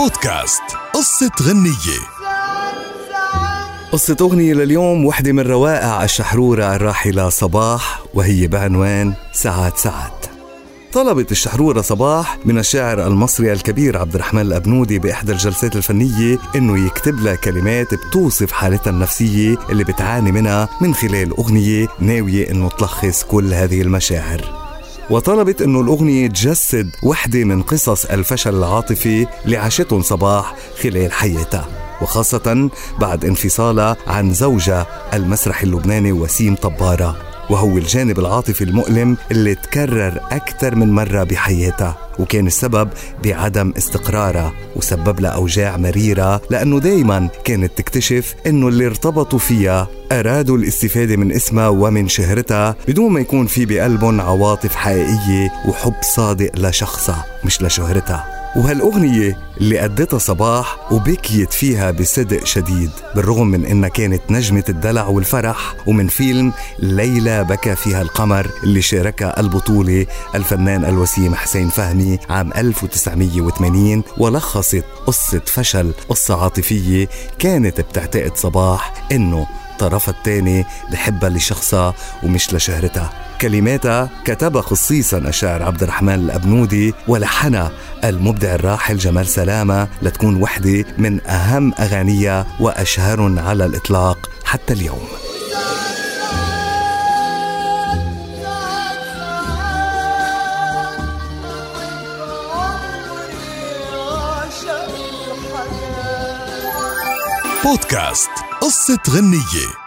بودكاست. قصة غنية. قصة أغنية لليوم وحدة من روائع الشحرورة الراحلة صباح وهي بعنوان ساعات ساعات. طلبت الشحرورة صباح من الشاعر المصري الكبير عبد الرحمن الأبنودي بإحدى الجلسات الفنية إنه يكتب لها كلمات بتوصف حالتها النفسية اللي بتعاني منها من خلال أغنية ناوية إنه تلخص كل هذه المشاعر. وطلبت انه الأغنية تجسد وحدة من قصص الفشل العاطفي اللي صباح خلال حياتها وخاصة بعد انفصالها عن زوجها المسرحي اللبناني وسيم طبارة وهو الجانب العاطفي المؤلم اللي تكرر أكثر من مرة بحياتها وكان السبب بعدم استقرارها وسبب لها أوجاع مريرة لأنه دايما كانت تكتشف أنه اللي ارتبطوا فيها أرادوا الاستفادة من اسمها ومن شهرتها بدون ما يكون في بقلبهم عواطف حقيقية وحب صادق لشخصها مش لشهرتها. وهالأغنية اللي أدتها صباح وبكيت فيها بصدق شديد بالرغم من إنها كانت نجمة الدلع والفرح ومن فيلم ليلى بكى فيها القمر اللي شاركها البطولة الفنان الوسيم حسين فهمي عام 1980 ولخصت قصة فشل قصة عاطفية كانت بتعتقد صباح إنه طرفها الثاني بحبها لشخصها ومش لشهرتها. كلماتها كتبها خصيصا الشاعر عبد الرحمن الأبنودي ولحنها المبدع الراحل جمال سلامة لتكون وحدة من أهم أغانيها وأشهرهم على الإطلاق حتى اليوم. بودكاست قصة غنية.